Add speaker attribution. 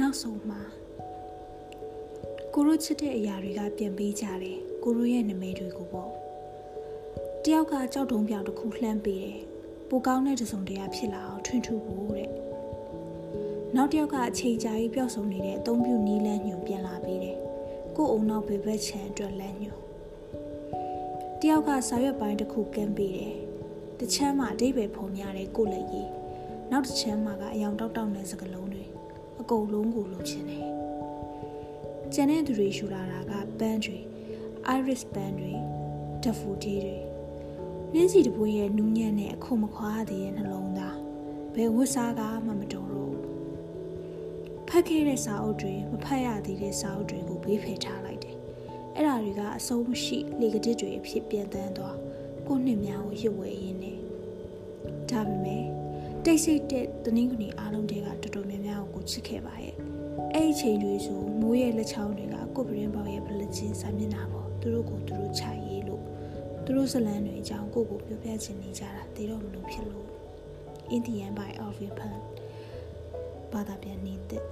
Speaker 1: နောက်ဆုံးမှာကိုရိုချစ်တဲ့အရာတွေကပြန်ပေးကြတယ်ကိုရိုရဲ့နာမည်တွေကိုပေါ့တယောက်ကကြောက်တုံးပြောင်တစ်ခုလှမ်းပေးတယ်ပိုကောင်းတဲ့တစုံတရာဖြစ်လာအောင်ထွင်ထူဖို့တဲ့နောက်တစ်ယောက်ကအချိန်ကြာကြီးပျောက်ဆုံးနေတဲ့အသုံးပြုနီးလန်းညွန်ပြန်လာပေးတယ်ကို့အုံနောက်ဘေဘက်ချန်အတွက်လမ်းညွန်တယောက်ကစာရွက်ပိုင်းတစ်ခုကမ်းပေးတယ်တချမ်းမှာအတိတ်ပဲဖုံများတဲ့ကိုလက်ရည်နောက်တစ်ချမ်းမှာကအယောင်တောက်တောက်တဲ့စကလုံးတွေ အကုန်လုံးကိုလိုချင်တယ်ကျန်တဲ့သူတွေယူလာတာကပန်းတွေ iris ပန်းတွေဒဖူတီတွေနင်းစီတပွေးရဲ့နူးညံ့တဲ့အခုမခွာသေးတဲ့နှလုံးသားဘယ်ဝတ်စားကမှမတော်တော့ဖတ်ခဲ့တဲ့စာအုပ်တွေမဖတ်ရသေးတဲ့စာအုပ်တွေကိုဘေးဖယ်ထားလိုက်တယ်အဲ့ဒါတွေကအဆုံးမရှိလေကတစ်တွေအဖြစ်ပြန်တန်းသွားကိုနှစ်များကိုရစ်ဝဲရင်းနေဒါပေမဲ့တိတ်ဆိတ်တဲ့တနင်္ဂနွေအားလုံးတွေက တော်တော်များများကိုချစ်ခဲ့ပါရဲ့အဲ့ဒီချိန်တွေဆိုမိုးရဲ့လက်ချောင်းတွေကကိုပရင်ပေါရဲ့ဗလချင်းစာမျက်နှာပေါ်သူတို့ကိုသူတို့ခြိုက်ရေးလို့သူတို့ဇလန်းတွေအကြောင်းကိုကိုပြောပြချင်နေကြတာသိတော့မလို့ဖြစ်လို့ Indian by Alvin Pan ဘာသာပြန်နေတဲ့